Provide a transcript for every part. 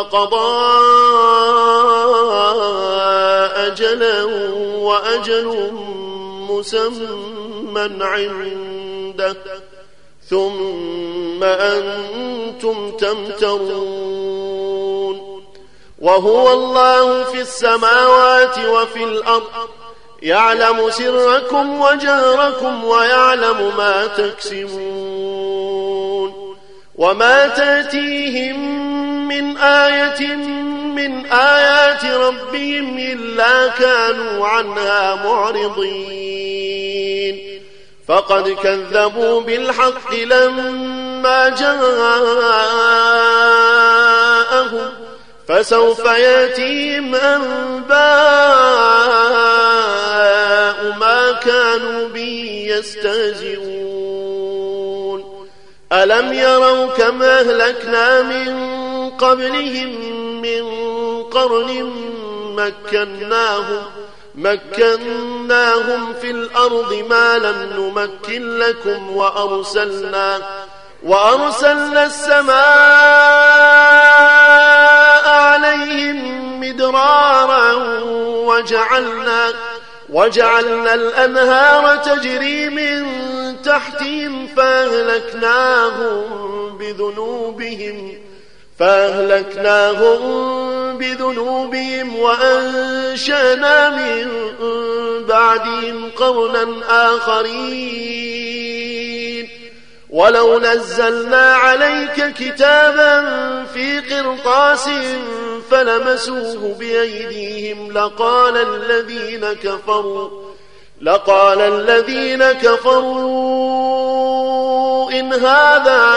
قضى أجلا وأجل مسمى عنده. ثم أنتم تمترون. وهو الله في السماوات وفي الأرض. يعلم سركم وجهركم ويعلم ما تكسبون. وما تأتيهم من آية من آيات ربهم إلا كانوا عنها معرضين. فقد كذبوا بالحق لما جاءهم فسوف يأتيهم أنباء ما كانوا به يستهزئون. ألم يروا كم أهلكنا من قبلهم من قرن مكناهم مكناهم في الأرض ما لم نمكن لكم وأرسلنا وأرسلنا السماء عليهم مدرارا وجعلنا وجعلنا الأنهار تجري من تحتهم فأهلكناهم بذنوبهم فأهلكناهم بذنوبهم وأنشأنا من بعدهم قرنا آخرين. ولو نزلنا عليك كتابا في قرطاس فلمسوه بأيديهم لقال الذين كفروا لقال الذين كفروا إن هذا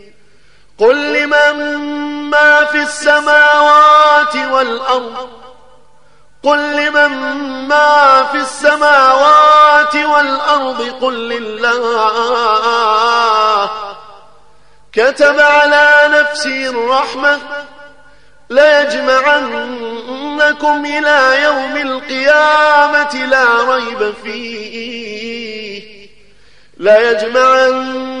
قل لمن ما في السماوات والأرض قل لمن ما في السماوات والأرض قل لله. كتب على نفسه الرحمة ليجمعنكم إلى يوم القيامة لا ريب فيه. ليجمعنكم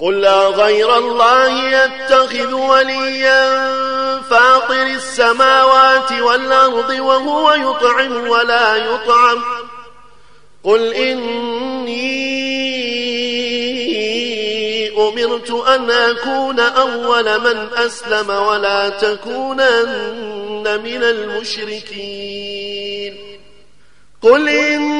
قل لا غير الله يتخذ وليا فاطر السماوات والأرض وهو يطعم ولا يطعم. قل إني أمرت أن أكون أول من أسلم ولا تكونن من المشركين. قل إني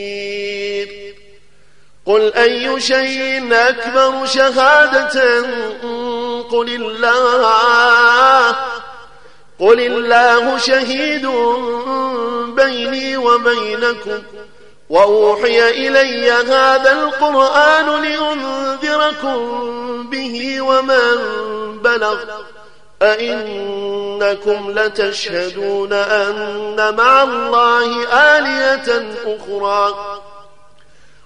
قل أي شيء أكبر شهادة قل الله قل الله شهيد بيني وبينكم وأوحي إلي هذا القرآن لأنذركم به ومن بلغ أئنكم لتشهدون أن مع الله آلية أخرى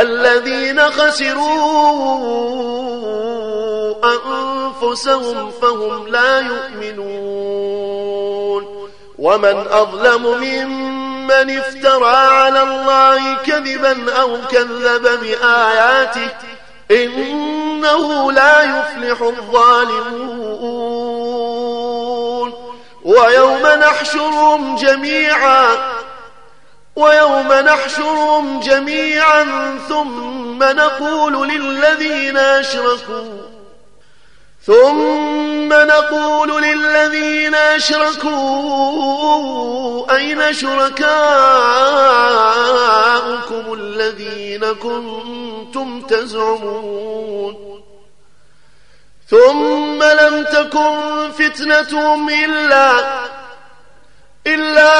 الذين خسروا أنفسهم فهم لا يؤمنون. ومن أظلم ممن افترى على الله كذبا أو كذب بآياته إنه لا يفلح الظالمون. ويوم نحشرهم جميعا ويوم نحشرهم جميعا ثم نقول للذين أشركوا ثم نقول للذين أشركوا أين شركاؤكم الذين كنتم تزعمون؟ ثم لم تكن فتنتهم إلا إلا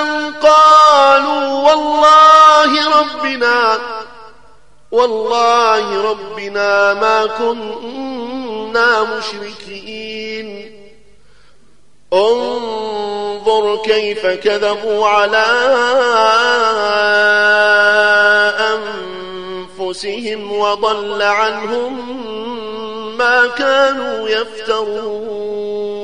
أن قالوا والله ربنا والله ربنا ما كنا مشركين. انظر كيف كذبوا على أنفسهم وضل عنهم ما كانوا يفترون.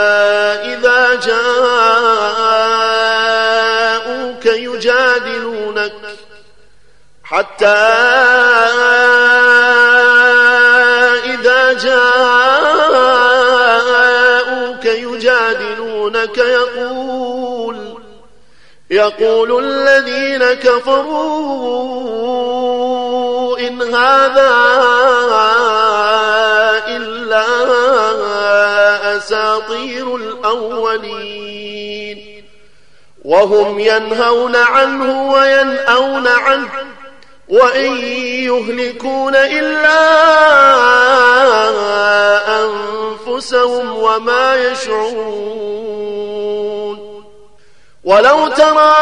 إذا جاءوك يجادلونك حتى إذا جاءوك يجادلونك يقول يقول الذين كفروا إن هذا إلا أساطير الأولين. وهم ينهون عنه وينأون عنه وإن يهلكون إلا أنفسهم وما يشعرون. ولو ترى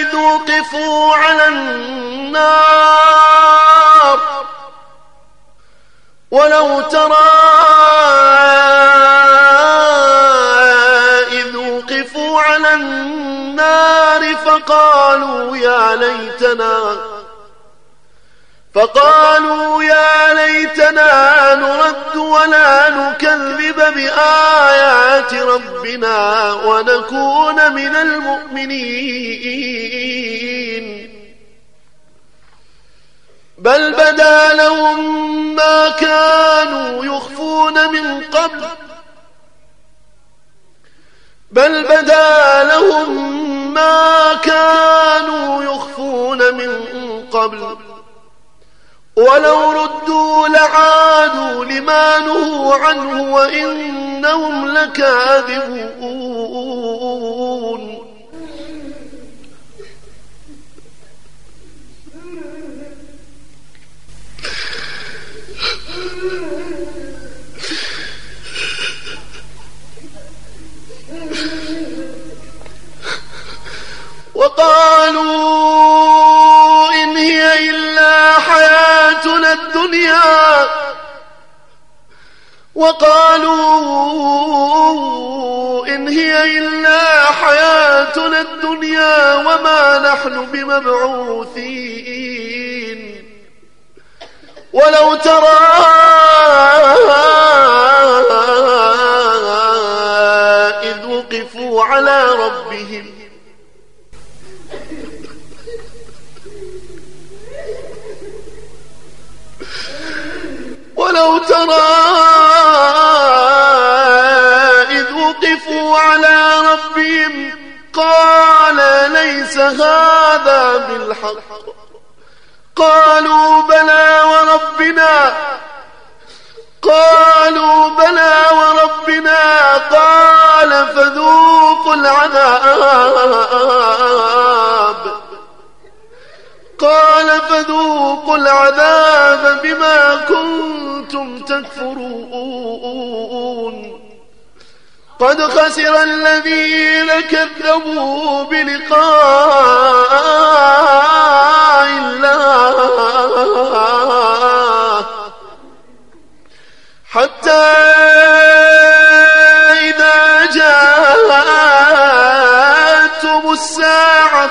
إذ وقفوا على النار ولو ترى النار فقالوا يا ليتنا فقالوا يا ليتنا نرد ولا نكذب بآيات ربنا ونكون من المؤمنين. بل بدا لهم ما كانوا يخفون من قبل. بل بدا لهم ما كانوا يخفون من قبل. ولو ردوا لعادوا لما نهوا عنه وإنهم لكاذبون. وقالوا إن هي إلا حياتنا الدنيا. وقالوا إن هي إلا حياتنا الدنيا وما نحن بمبعوثين. ولو ترى إذ وقفوا على ربهم ولو ترى إذ وقفوا على ربهم قال ليس هذا بالحق. قالوا بلى وربنا. قالوا بلى وربنا. قال فذوقوا العذاب. قال فذوقوا العذاب بما كنتم تكفرون. قد خسر الذين كذبوا بلقاء الله. حتى إذا جاءتهم الساعة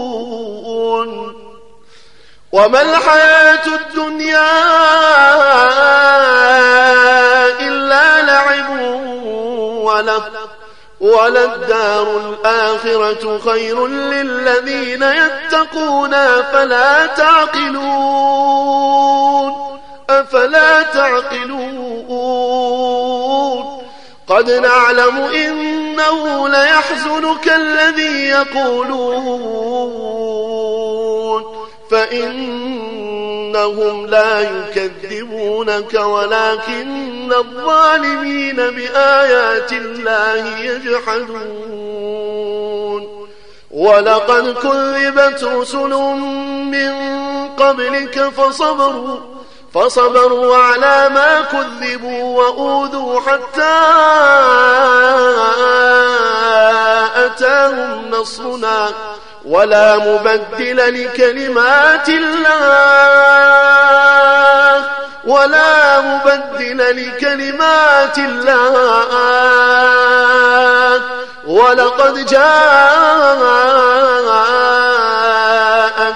وما الحياة الدنيا إلا لعب وله وللدار الآخرة خير للذين يتقون فلا تعقلون أفلا تعقلون قد نعلم إنه ليحزنك الذي يقولون فإنهم لا يكذبونك ولكن الظالمين بآيات الله يجحدون. ولقد كذبت رسل من قبلك فصبروا فصبروا على ما كذبوا وأوذوا حتى أتاهم نصرنا. ولا مبدل لكلمات الله. ولا مبدل لكلمات الله. ولقد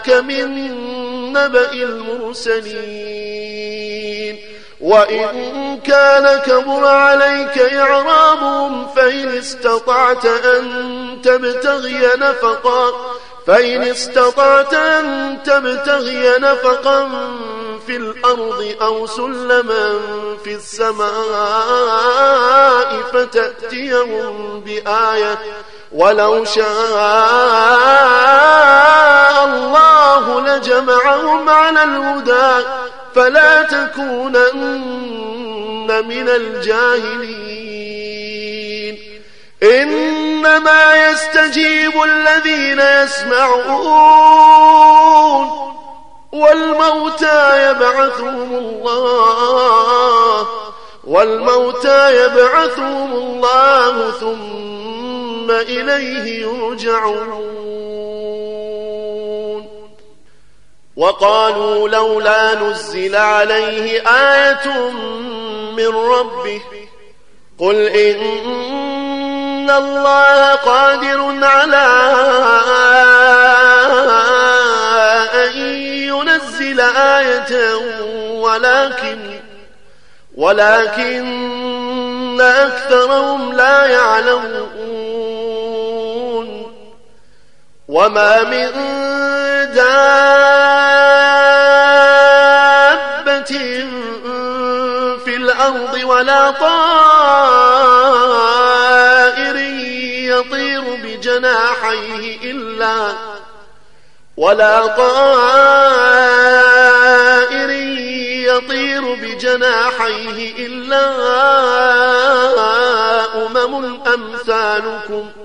جاءك من نبأ المرسلين. وإن كان كبر عليك إعرابهم فإن استطعت أن تبتغي نفقا فإن استطعت أن تبتغي نفقا في الأرض أو سلما في السماء فتأتيهم بآية. ولو شاء الله لجمعهم على الهدى فلا تكونن من الجاهلين. إن إنما يستجيب الذين يسمعون والموتى يبعثهم الله والموتى يبعثهم الله ثم إليه يرجعون. وقالوا لولا نزل عليه آية من ربه. قل إن الله قادر على أن ينزل آية ولكن ولكن أكثرهم لا يعلمون. وما من دابة في الأرض ولا طائر يطير بجناحيه إلا ولا طائر يطير بجناحيه إلا أمم أمثالكم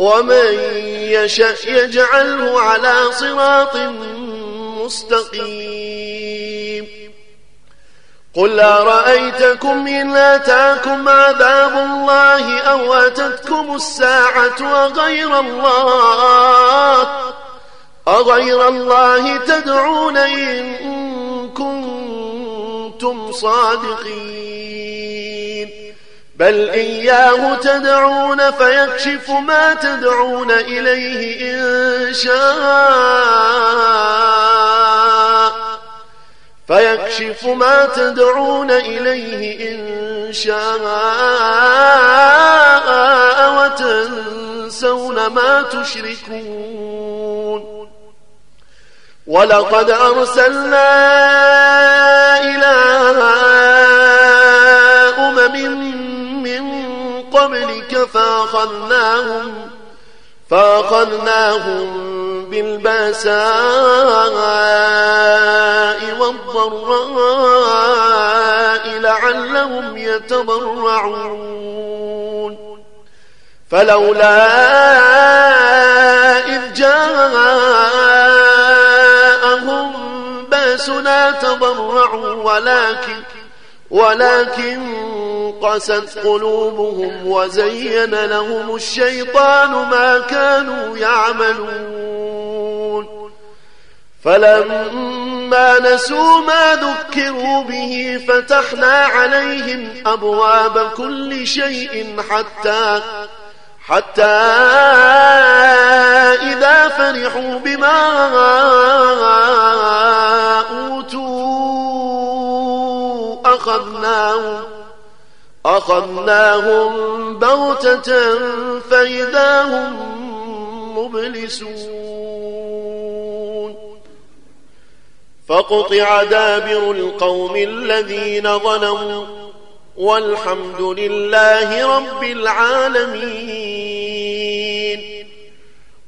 ومن يشاء يجعله على صراط مستقيم. قل أرأيتكم إن أتاكم عذاب الله أو أتتكم الساعة وغير الله؟ أغير الله تدعون إن كنتم صادقين. بل إياه تدعون فيكشف ما تدعون إليه إن شاء. فيكشف ما تدعون إليه إن شاء وتنسون ما تشركون. ولقد أرسلنا إلى فأخذناهم فأخذناهم بالبأساء والضراء لعلهم يتضرعون. فلولا إذ جاءهم بأسنا تضرعوا ولكن ولكن قست قلوبهم وزين لهم الشيطان ما كانوا يعملون. فلما نسوا ما ذكروا به فتحنا عليهم أبواب كل شيء حتى حتى إذا فرحوا بما أوتوا. أخذناهم أخذناهم بغتة فإذا هم مبلسون. فقطع دابر القوم الذين ظلموا والحمد لله رب العالمين.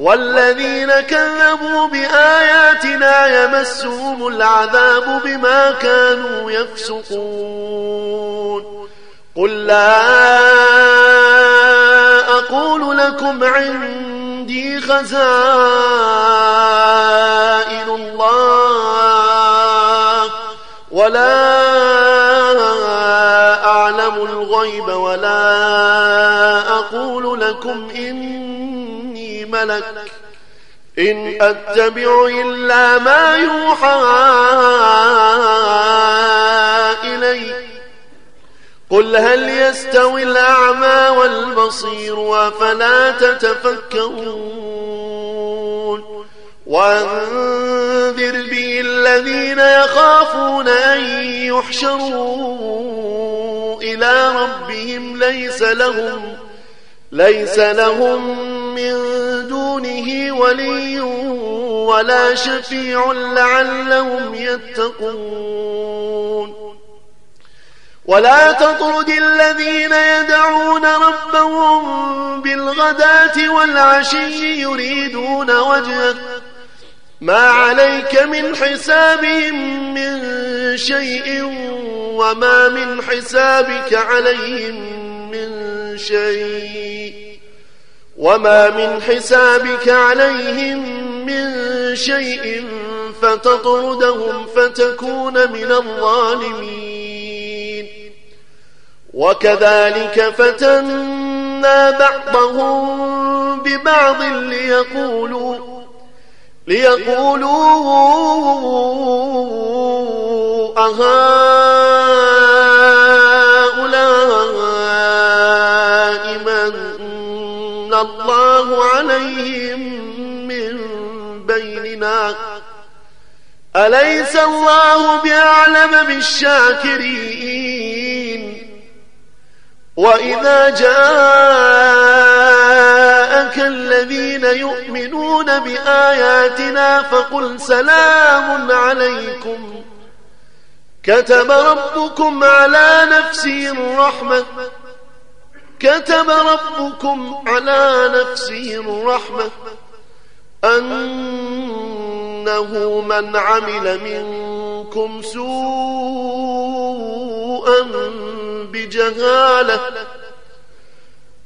والذين كذبوا بآياتنا يمسهم العذاب بما كانوا يفسقون. قل لا أقول لكم عندي خزائن الله ولا أعلم الغيب ولا أقول لكم إني ملك إن أتبع إلا ما يوحى إلي. قل هل يستوي الأعمى والبصير وفلا تتفكرون. وأنذر به الذين يخافون أن يحشروا إلى ربهم ليس لهم ليس لهم من دونه ولي ولا شفيع لعلهم يتقون. ولا تطرد الذين يدعون ربهم بالغداة والعشي يريدون وجهه. ما عليك من حسابهم من شيء وما من حسابك عليهم من شيء. وما من حسابك عليهم من شيء فتطردهم فتكون من الظالمين. وكذلك فتنا بعضهم ببعض ليقولوا ليقولوا أهؤلاء الله عليهم من بيننا. أليس الله بأعلم بالشاكرين؟ وإذا جاءك الذين يؤمنون بآياتنا فقل سلام عليكم. كتب ربكم على نفسه الرحمة. كتب ربكم على نفسه الرحمة أنه من عمل منكم سوءا بجهالة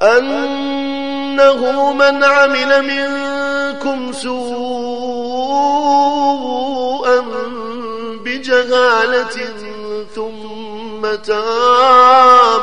أنه من عمل منكم سوءا بجهالة ثم تاب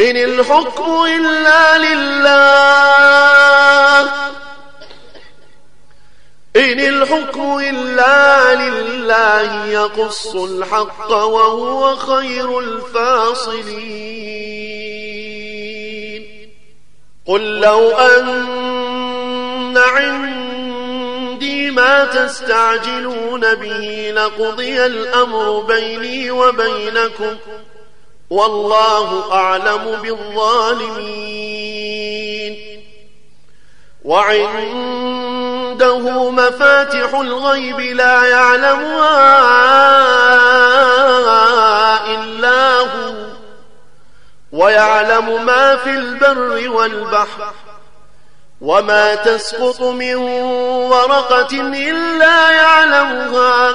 إن الحكم إلا لله. إن الحكم إلا لله يقص الحق وهو خير الفاصلين. قل لو أن عندي ما تستعجلون به لقضي الأمر بيني وبينكم. والله أعلم بالظالمين. وعنده مفاتح الغيب لا يعلمها إلا هو ويعلم ما في البر والبحر وما تسقط من ورقة إلا يعلمها.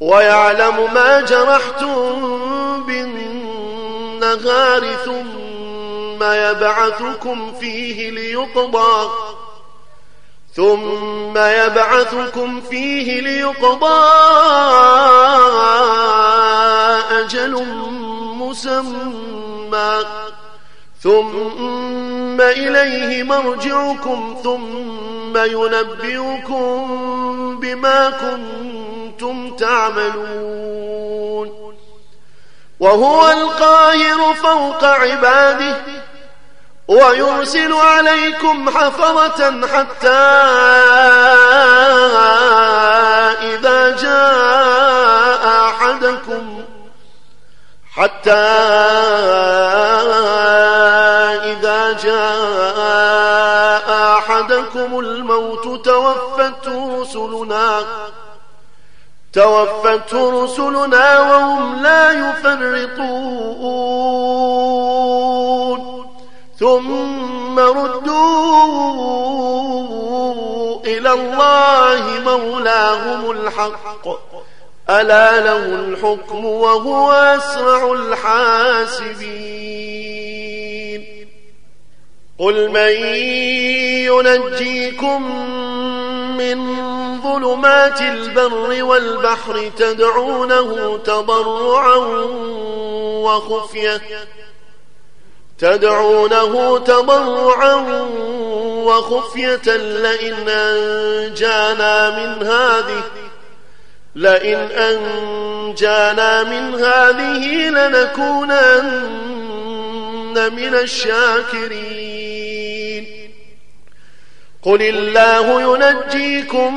ويعلم ما جرحتم بالنهار ثم يبعثكم فيه ليقضى ثم يبعثكم فيه ليقضى أجل مسمى ثم إليه مرجعكم ثم ينبئكم بما كنتم تعملون. وهو القاهر فوق عباده ويرسل عليكم حفظة حتى إذا جاء أحدكم حتى توفته رسلنا وهم لا يفرطون. ثم ردوا إلى الله مولاهم الحق. ألا له الحكم وهو أسرع الحاسبين. قل من ينجيكم من ظلمات البر والبحر تدعونه تضرعا وخفية تدعونه تضرعا وخفية لئن أنجانا من هذه لئن أنجانا من هذه لنكونن من الشاكرين. قل الله ينجيكم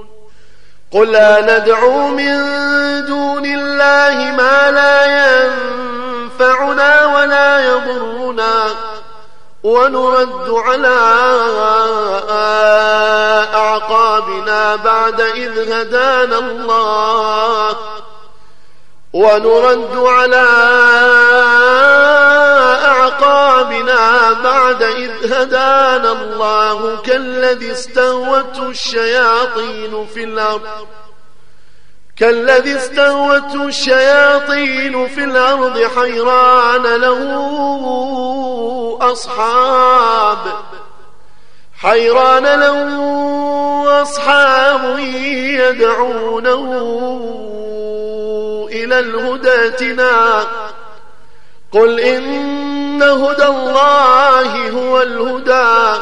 قل لا ندعو من دون الله ما لا ينفعنا ولا يضرنا ونرد على أعقابنا بعد إذ هدانا الله ونرد على أعقابنا بعد إذ هدانا الله كالذي استهوته الشياطين في الأرض. كالذي استهوته الشياطين في الأرض حيران له أصحاب. حيران له أصحاب يدعونه إلى الهداتنا قل إن هدى الله هو الهدى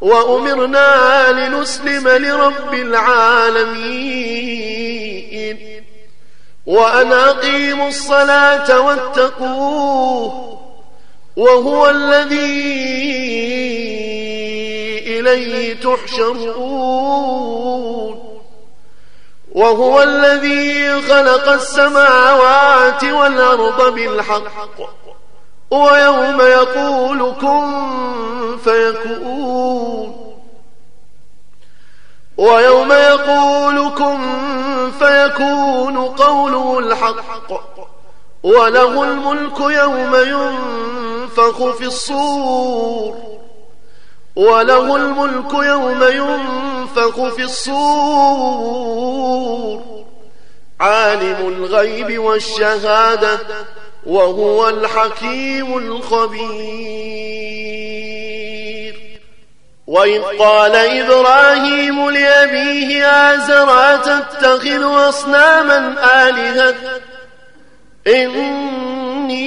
وأمرنا لنسلم لرب العالمين. وأن أقيموا الصلاة واتقوه وهو الذي إليه تحشرون. وهو الذي خلق السماوات والأرض بالحق. ويوم يقول كن فيكون ويوم يقول كن فيكون قوله الحق. وله الملك يوم ينفخ في الصور. وله الملك يوم ينفخ في الصور عالم الغيب والشهادة وهو الحكيم الخبير. وإذ قال إبراهيم لأبيه آزر تتخذ أصناما آلهة؟ إني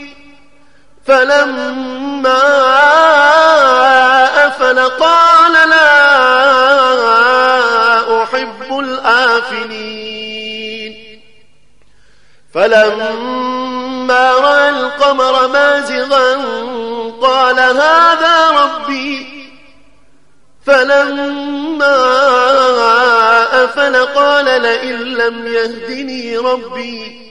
فلما أفل قال لا أحب الآفلين. فلما رأى القمر مازغا قال هذا ربي. فلما أفل قال لئن لم يهدني ربي.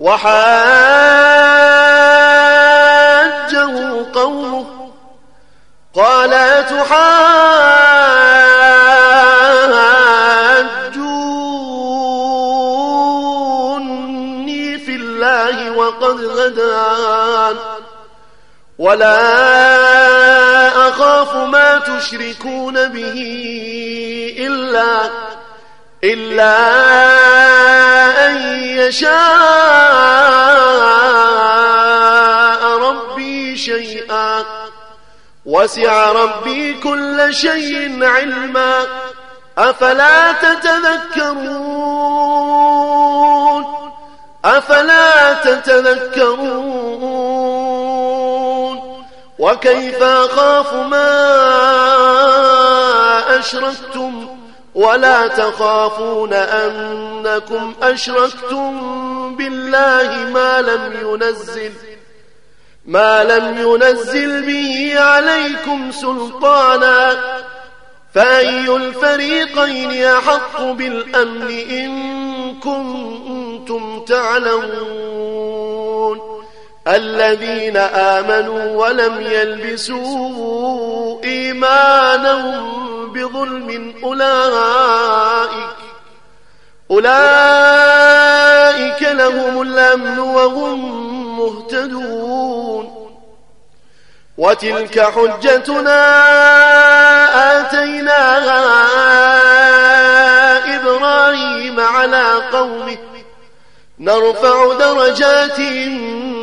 وحاجه قومه قال تحاجوني في الله وقد هدان ولا أخاف ما تشركون به إلا إلا أن يشاء ربي شيئا. وسع ربي كل شيء علما. أفلا تتذكرون؟ أفلا تتذكرون؟ وكيف أخاف ما أشركتم؟ ولا تخافون أنكم أشركتم بالله ما لم ينزل ما لم ينزل به عليكم سلطانا. فأي الفريقين أحق بالأمن إن كنتم تعلمون؟ الذين آمنوا ولم يلبسوا إيمانهم بظلم أولئك أولئك لهم الأمن وهم مهتدون وتلك حجتنا آتيناها إبراهيم على قومه نرفع درجات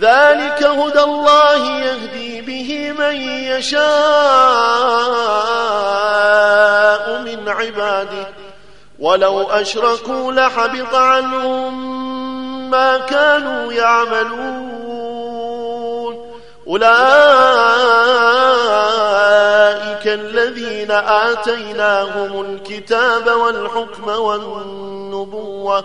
ذلك هدى الله يهدي به من يشاء من عباده. ولو أشركوا لحبط عنهم ما كانوا يعملون. أولئك الذين آتيناهم الكتاب والحكم والنبوة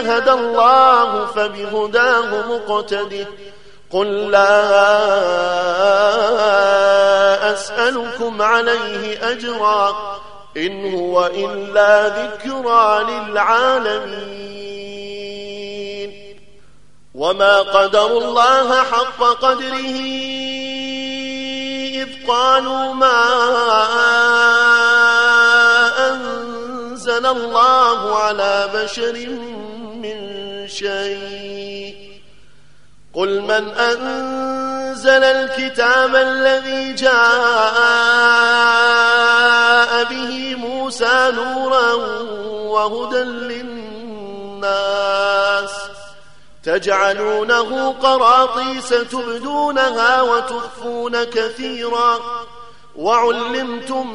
هدى الله فبهداه مقتده. قل لا أسألكم عليه أجرا. إن هو إلا ذكرى للعالمين. وما قدر الله حق قدره إذ قالوا ما أنزل الله على بشر شيء. قل من أنزل الكتاب الذي جاء به موسى نورا وهدى للناس تجعلونه قراطيس تبدونها وتخفون كثيرا وعلمتم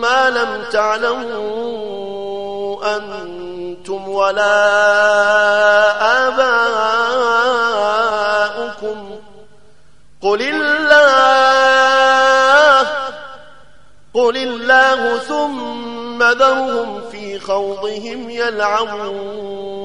ما لم تعلموا أنتم ولا آباؤكم. قل الله قل الله ثم ذرهم في خوضهم يلعبون.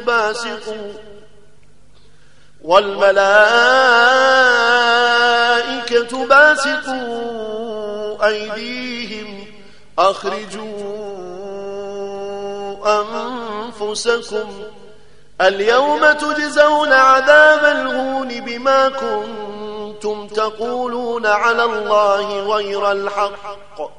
باسقوا والملائكة باسقوا أيديهم أخرجوا أنفسكم. اليوم تجزون عذاب الهون بما كنتم تقولون على الله غير الحق.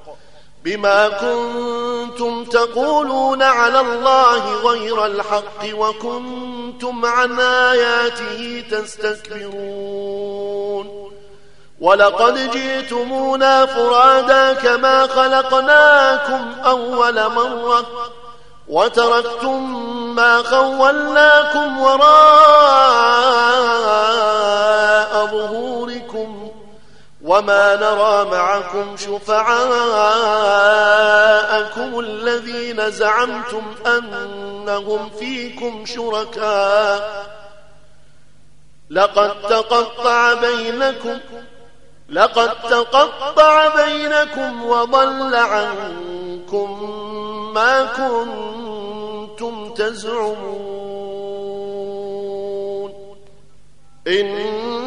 بما كنتم تقولون على الله غير الحق وكنتم عن آياته تستكبرون. ولقد جئتمونا فرادا كما خلقناكم أول مرة وتركتم ما خولناكم وراء ظهوركم وما نرى معكم شفعاءكم الذين زعمتم أنهم فيكم شركاء لقد تقطع بينكم لقد تقطع بينكم وضل عنكم ما كنتم تزعمون إن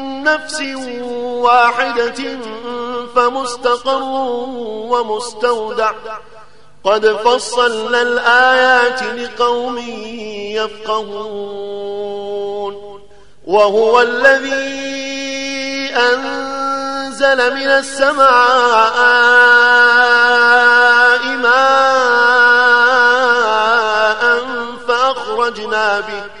نفس واحدة فمستقر ومستودع. قد فصلنا الآيات لقوم يفقهون. وهو الذي أنزل من السماء ماء فأخرجنا به.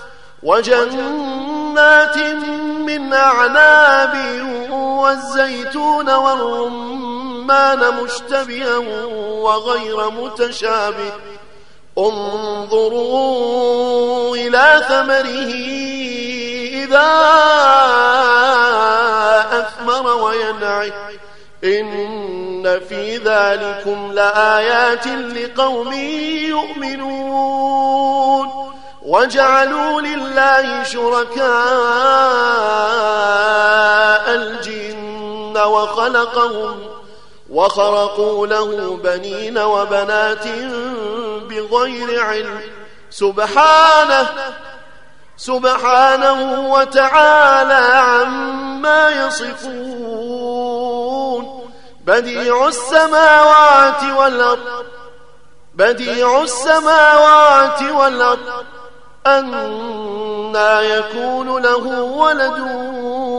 وجنات من أعناب والزيتون والرمان مشتبها وغير متشابه. انظروا إلى ثمره إذا أثمر وينعه. إن في ذلكم لآيات لقوم يؤمنون. وجعلوا لله شركاء الجن وخلقهم وخرقوا له بنين وبنات بغير علم. سبحانه سبحانه وتعالى عما يصفون. بديع السماوات والأرض بديع السماوات والأرض. أنا يكون له ولد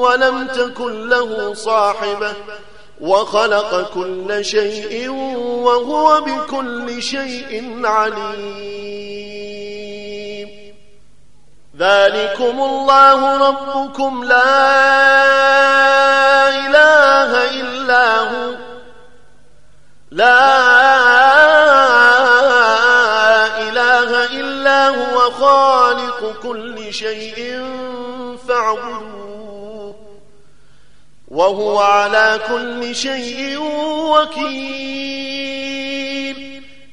ولم تكن له صاحبة وخلق كل شيء وهو بكل شيء عليم. ذلكم الله ربكم لا إله إلا هو. لا خالق كل شيء فاعبدوه وهو على كل شيء وكيل.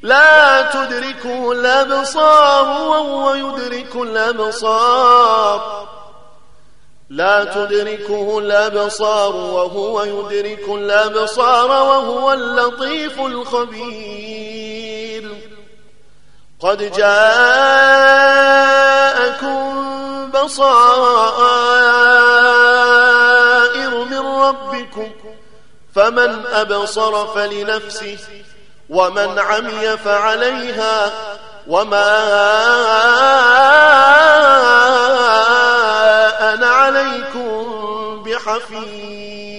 لا تدركه الأبصار وهو يدرك الأبصار. لا تدركه الأبصار وهو يدرك الأبصار وهو اللطيف الخبير. قد جاءكم بصائر من ربكم فمن أبصر فلنفسه ومن عمي فعليها وما أنا عليكم بحفيظ.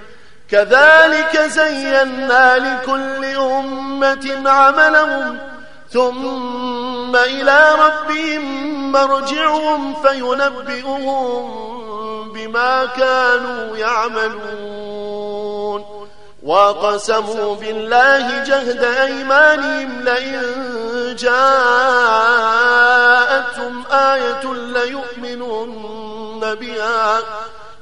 كذلك زينا لكل أمة عملهم ثم إلى ربهم مرجعهم فينبئهم بما كانوا يعملون. وقسموا بالله جهد أيمانهم لئن جاءتهم آية ليؤمنون بها.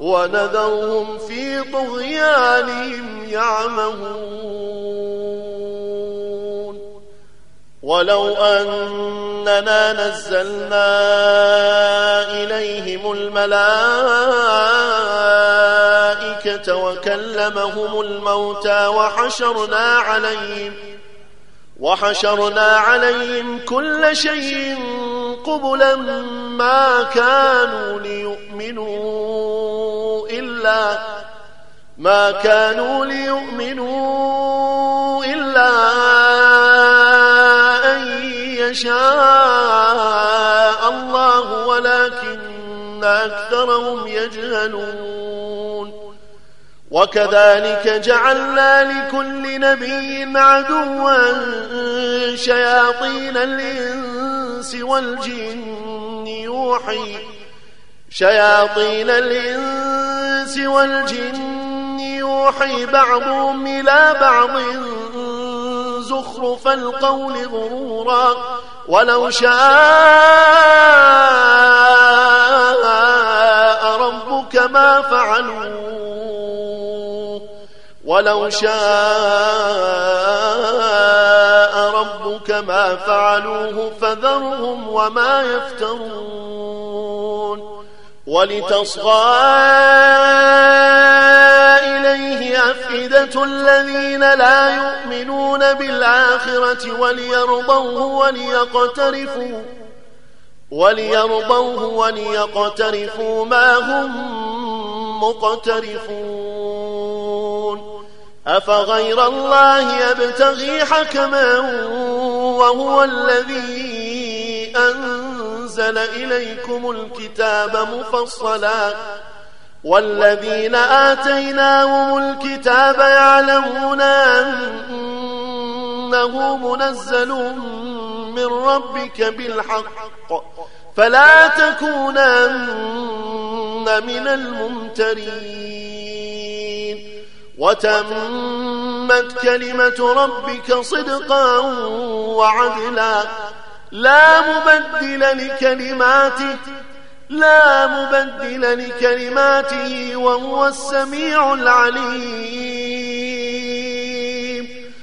ونذرهم في طغيانهم يعمهون. ولو أننا نزلنا إليهم الملائكة وكلمهم الموتى وحشرنا عليهم وحشرنا عليهم كل شيء قبلا ما كانوا ليؤمنوا إلا ما كانوا ليؤمنوا إلا أن يشاء الله ولكن أكثرهم يجهلون. وكذلك جعلنا لكل نبي عدوا شياطين الإنس والجن يوحي شياطين الإنس والجن يوحي بعضهم إلى بعض زخرف القول غرورا ولو شاء ربك ما فعلوه ولو شاء ربك ما فعلوه فذرهم وما يفترون ولتصغى إليه أفئدة الذين لا يؤمنون بالآخرة وليرضوه وليقترفوا وليرضوه وليقترفوا ما هم مقترفون. أفغير الله يبتغي حكما وهو الذي أنزل إليكم الكتاب مفصلا. والذين آتيناهم الكتاب يعلمون أنه منزل من ربك بالحق. فلا تكونن من الممترين. وتمت كلمة ربك صدقا وعدلا. لا مبدل لكلماته لا مبدل لكلماته وهو السميع العليم.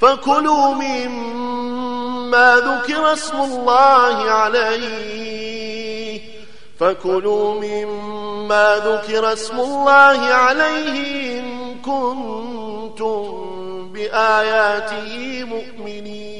فكلوا مما ذكر اسم الله عليه. فكلوا مما ذكر اسم الله عليه إن كنتم بآياته مؤمنين.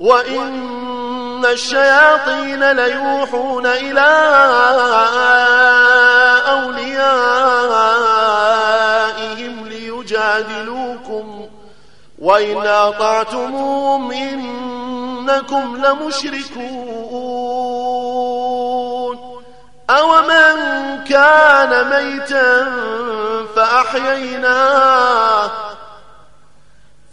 وإن الشياطين ليوحون إلى أوليائهم ليجادلوكم وإن أطعتموهم إنكم لمشركون أومن كان ميتا فأحييناه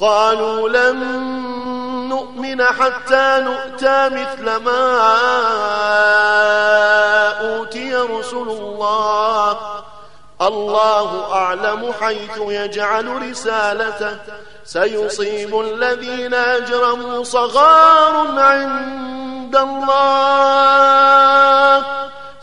قالوا لن نؤمن حتى نؤتى مثل ما أوتي رسل الله. الله أعلم حيث يجعل رسالته. سيصيب الذين أجرموا صغار عند الله.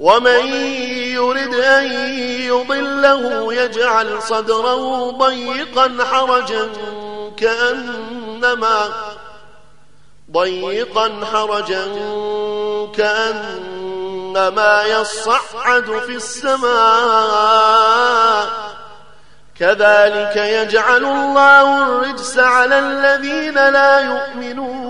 ومن يرد أن يضله يجعل صدره ضيقا حرجا كأنما ضيقا حرجا كأنما يصعد في السماء. كذلك يجعل الله الرجس على الذين لا يؤمنون.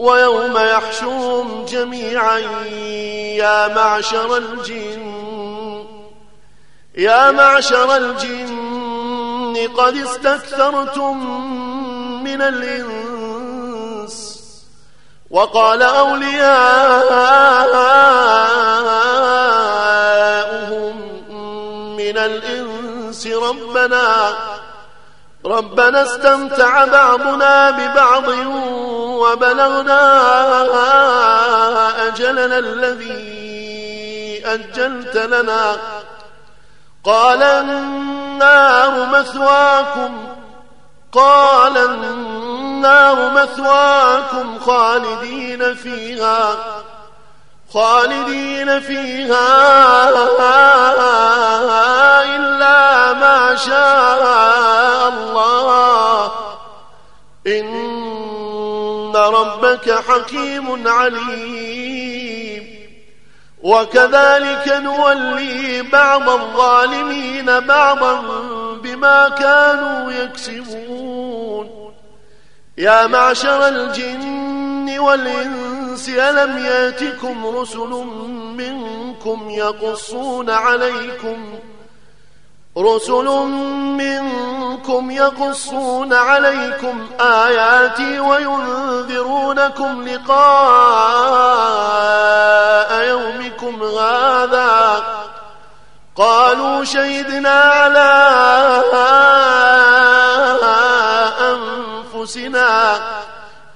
ويوم يحشرهم جميعا يا معشر الجن. يا معشر الجن قد استكثرتم من الإنس وقال أولياؤهم من الإنس ربنا ربنا استمتع بعضنا ببعض وبلغنا أجلنا الذي أجلت لنا. قال النار مثواكم قال النار مثواكم خالدين فيها. خالدين فيها إلا ما شاء الله. إن ربك حكيم عليم. وكذلك نولي بعض الظالمين بعضا بما كانوا يكسبون. يا معشر الجن والإنس ألم يأتكم رسل منكم يقصون عليكم؟ رسل منكم يقصون عليكم آياتي وينذرونكم لقاء يومكم هذا. قالوا شهدنا على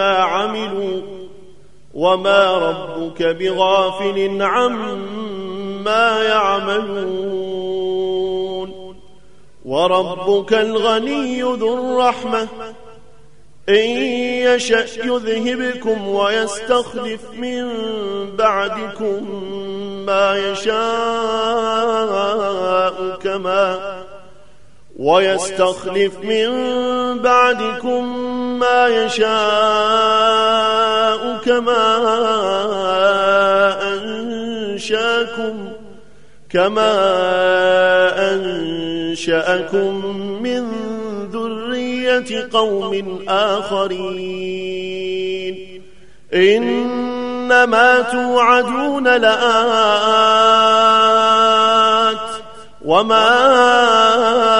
عملوا وما ربك بغافل عما يعملون وربك الغني ذو الرحمة. إن يشأ يذهبكم ويستخلف من بعدكم ما يشاء كما ويستخلف من بعدكم ما يشاء كما أنشأكم كما أنشأكم من ذرية قوم آخرين. إنما توعدون لآت وما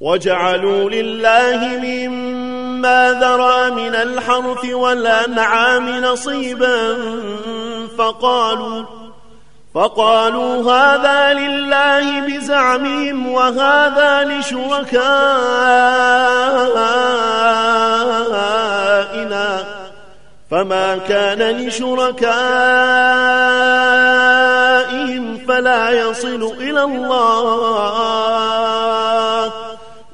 وجعلوا لله مما ذرى من الحرث والأنعام نصيبا فقالوا فقالوا هذا لله بزعمهم وهذا لشركائنا فما كان لشركائهم فلا يصل إلى الله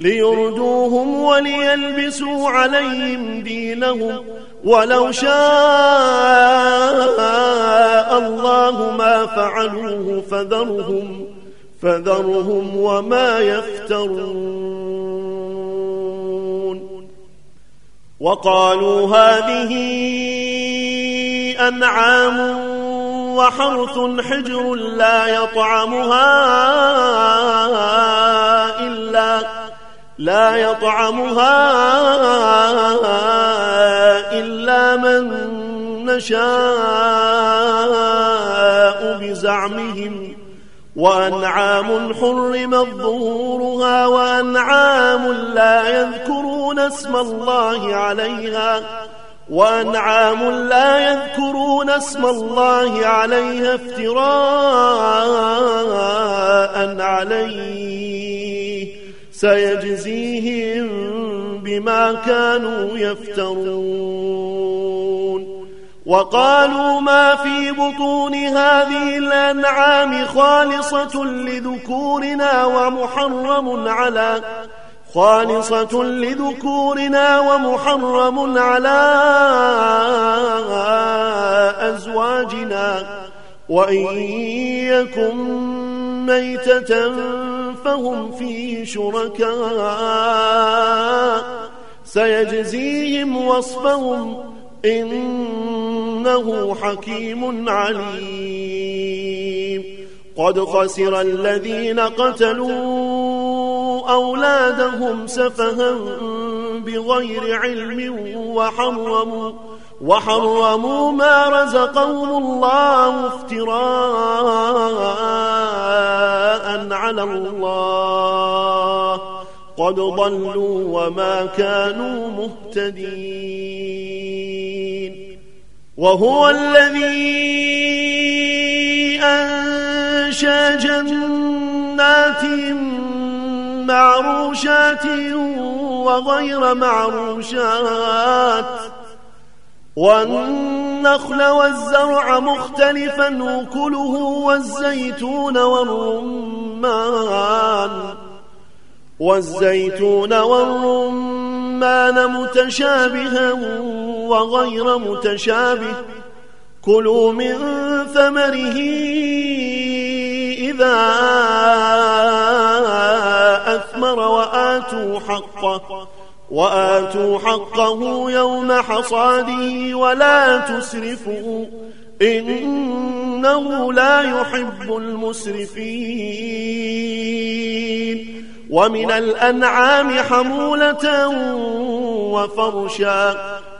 ليردوهم وليلبسوا عليهم دينهم ولو شاء الله ما فعلوه فذرهم فذرهم وما يفترون. وقالوا هذه أنعام وحرث حجر لا يطعمها إلا لا يطعمها إلا من نشاء بزعمهم وأنعام حرمت ظهورها وأنعام لا يذكرون اسم الله عليها وأنعام لا يذكرون اسم الله عليها افتراء عليه سيجزيهم بما كانوا يفترون. وقالوا ما في بطون هذه الأنعام خالصة لذكورنا ومحرم على خالصة لذكورنا ومحرم على أزواجنا. وإن يكن ميتة فهم فيه شركاء. سيجزيهم وصفهم إنه حكيم عليم. قد خسر الذين قتلوا أولادهم سفها بغير علم وحرموا وحرموا ما رزقهم الله افتراء. على الله. قد ضلوا وما كانوا مهتدين. وهو الذي أنشى جنات معروشات وغير معروشات. والنخل والزرع مختلفا وكله والزيتون والرمان. والزيتون والرمان متشابها وغير متشابه. كلوا من ثمره إذا أثمر وآتوا حقه. وآتوا حقه يوم حصاده ولا تسرفوا إنه لا يحب المسرفين ومن الأنعام حمولة وفرشا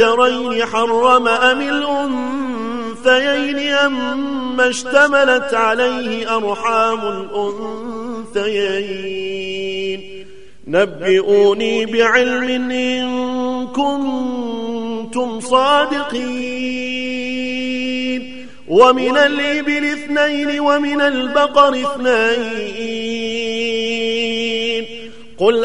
آذكرين حرم أم الأنثيين أما اشتملت عليه أرحام الأنثيين؟ نبئوني بعلم إن كنتم صادقين. ومن الإبل اثنين ومن البقر اثنين. قل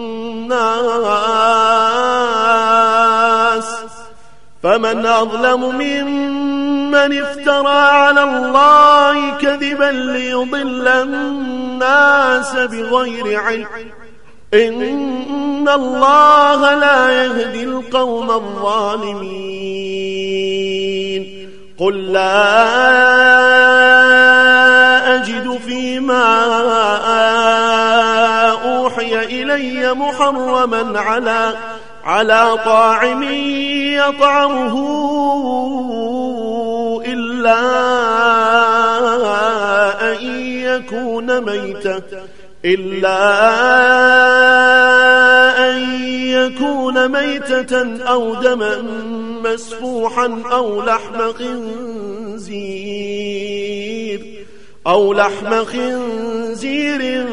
فمن أظلم ممن افترى على الله كذبا ليضل الناس بغير علم. إن الله لا يهدي القوم الظالمين. قل لا أجد فيما أوحي إلي محرما على على طاعم يطعمه إلا أن يكون ميتة إلا أن يكون ميتة أو دما مسفوحا أو لحم خنزير. أو لحم خنزير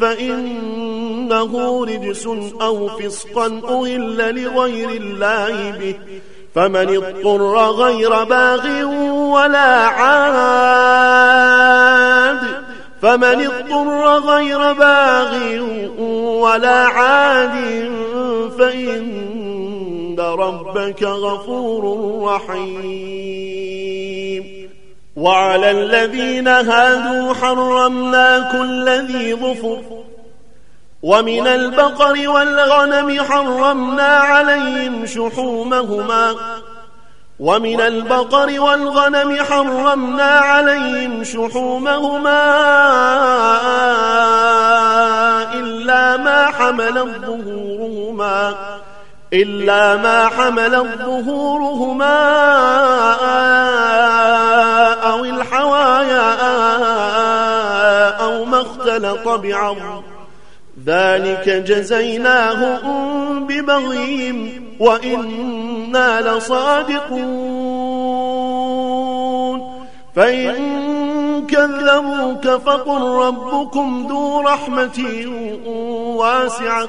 فإنه رجس أو فسقا أهل لغير الله به. فمن اضطر غير باغ ولا عاد فمن اضطر غير باغ ولا عاد فإن ربك غفور رحيم. وعلى الذين هادوا حرمنا كل ذي ظفر. ومن البقر والغنم حرمنا عليهم شحومهما. ومن البقر والغنم حرمنا عليهم شحومهما. إلا ما حمل ظهورهما إلا ما حمل ظهورهما أو الحوايا أو ما اختلط بعض. ذلك جزيناهم ببغيهم وإنا لصادقون. فإن كذبوك فقل ربكم ذو رحمة واسعة.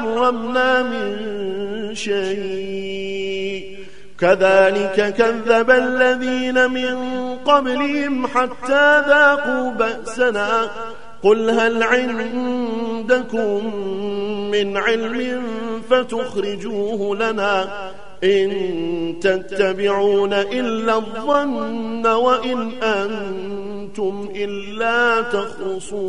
حرمنا من شيء. كذلك كذب الذين من قبلهم حتى ذاقوا بأسنا. قل هل عندكم من علم فتخرجوه لنا إن تتبعون إلا الظن وإن أنتم إلا تخرصون.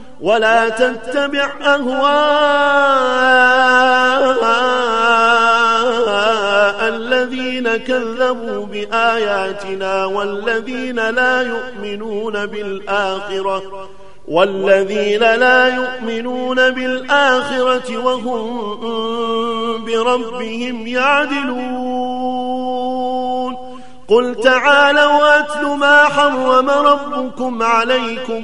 ولا تتبع أهواء الذين كذبوا بآياتنا والذين لا يؤمنون بالآخرة والذين لا يؤمنون بالآخرة وهم بربهم يعدلون. قل تعالوا أتل ما حرم ربكم عليكم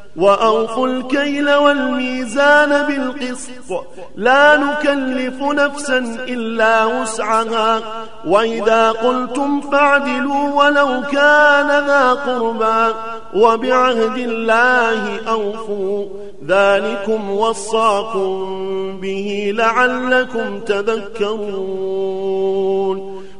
وأوفوا الكيل والميزان بالقسط. لا نكلف نفسا إلا وسعها. وإذا قلتم فاعدلوا ولو كان ذا قربا وبعهد الله أوفوا. ذلكم وصاكم به لعلكم تذكرون.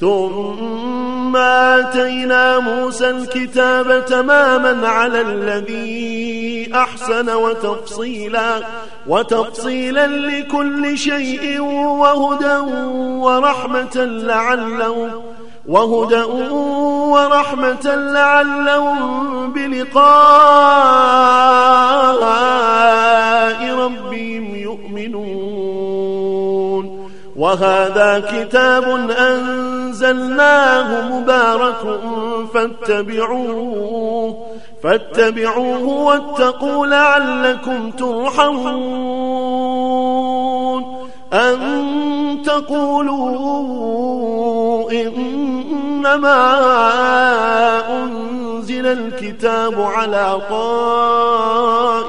ثم آتينا موسى الكتاب تماما على الذي أحسن وتفصيلا وتفصيلا لكل شيء وهدى ورحمة لعلهم وهدى ورحمة لعلهم بلقاء ربهم يؤمنون. وهذا كتاب أنزلناه مبارك فاتبعوه فاتبعوه واتقوا لعلكم ترحمون. أن تقولوا إنما أنزل الكتاب على طائفتين.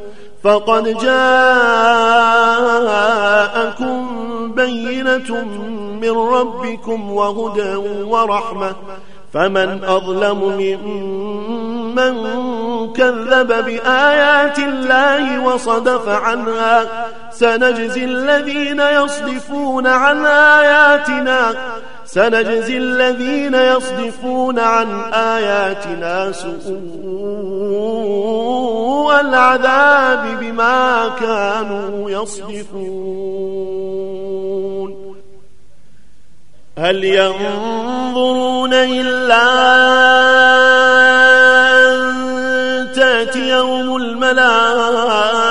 فقد جاءكم بينة من ربكم وهدى ورحمة. فمن أظلم ممن كذب بآيات الله وصدف عنها سنجزي الذين يصدفون عن آياتنا. سنجزي الذين يصدفون عن آياتنا سوء العذاب بما كانوا يصدفون. هل ينظرون إلا أن تأتيهم الملائكة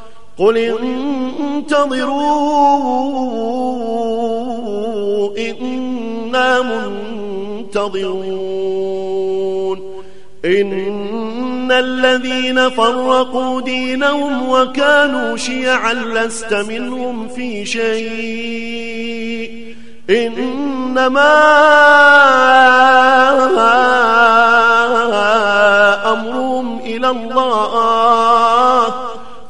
قل انتظروا إنا منتظرون. إن الذين فرقوا دينهم وكانوا شيعا لست منهم في شيء. إنما أمرهم إلى الله.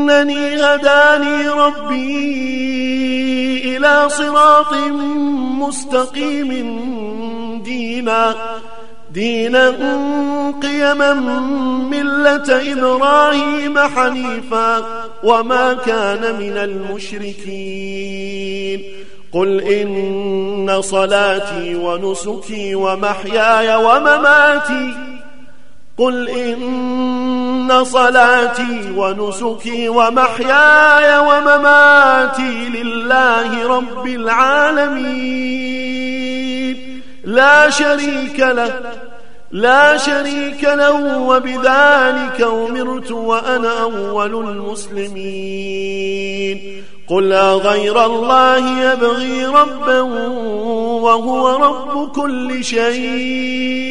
إنني هداني ربي إلى صراط مستقيم دينا دينا قيما ملة إبراهيم حنيفا وما كان من المشركين. قل إن صلاتي ونسكي ومحياي ومماتي قل إن صلاتي ونسكي ومحياي ومماتي لله رب العالمين. لا شريك له لا شريك له وبذلك أمرت وأنا أول المسلمين. قل غير الله يبغي ربا وهو رب كل شيء.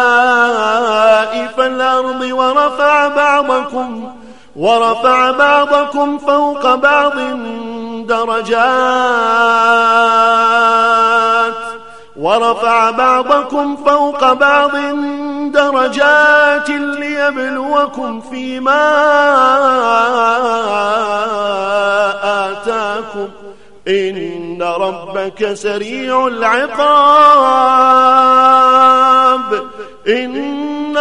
الأرض ورفع بعضكم ورفع بعضكم فوق بعض درجات ورفع بعضكم فوق بعض درجات ليبلوكم فيما آتاكم. إن ربك سريع العقاب. إن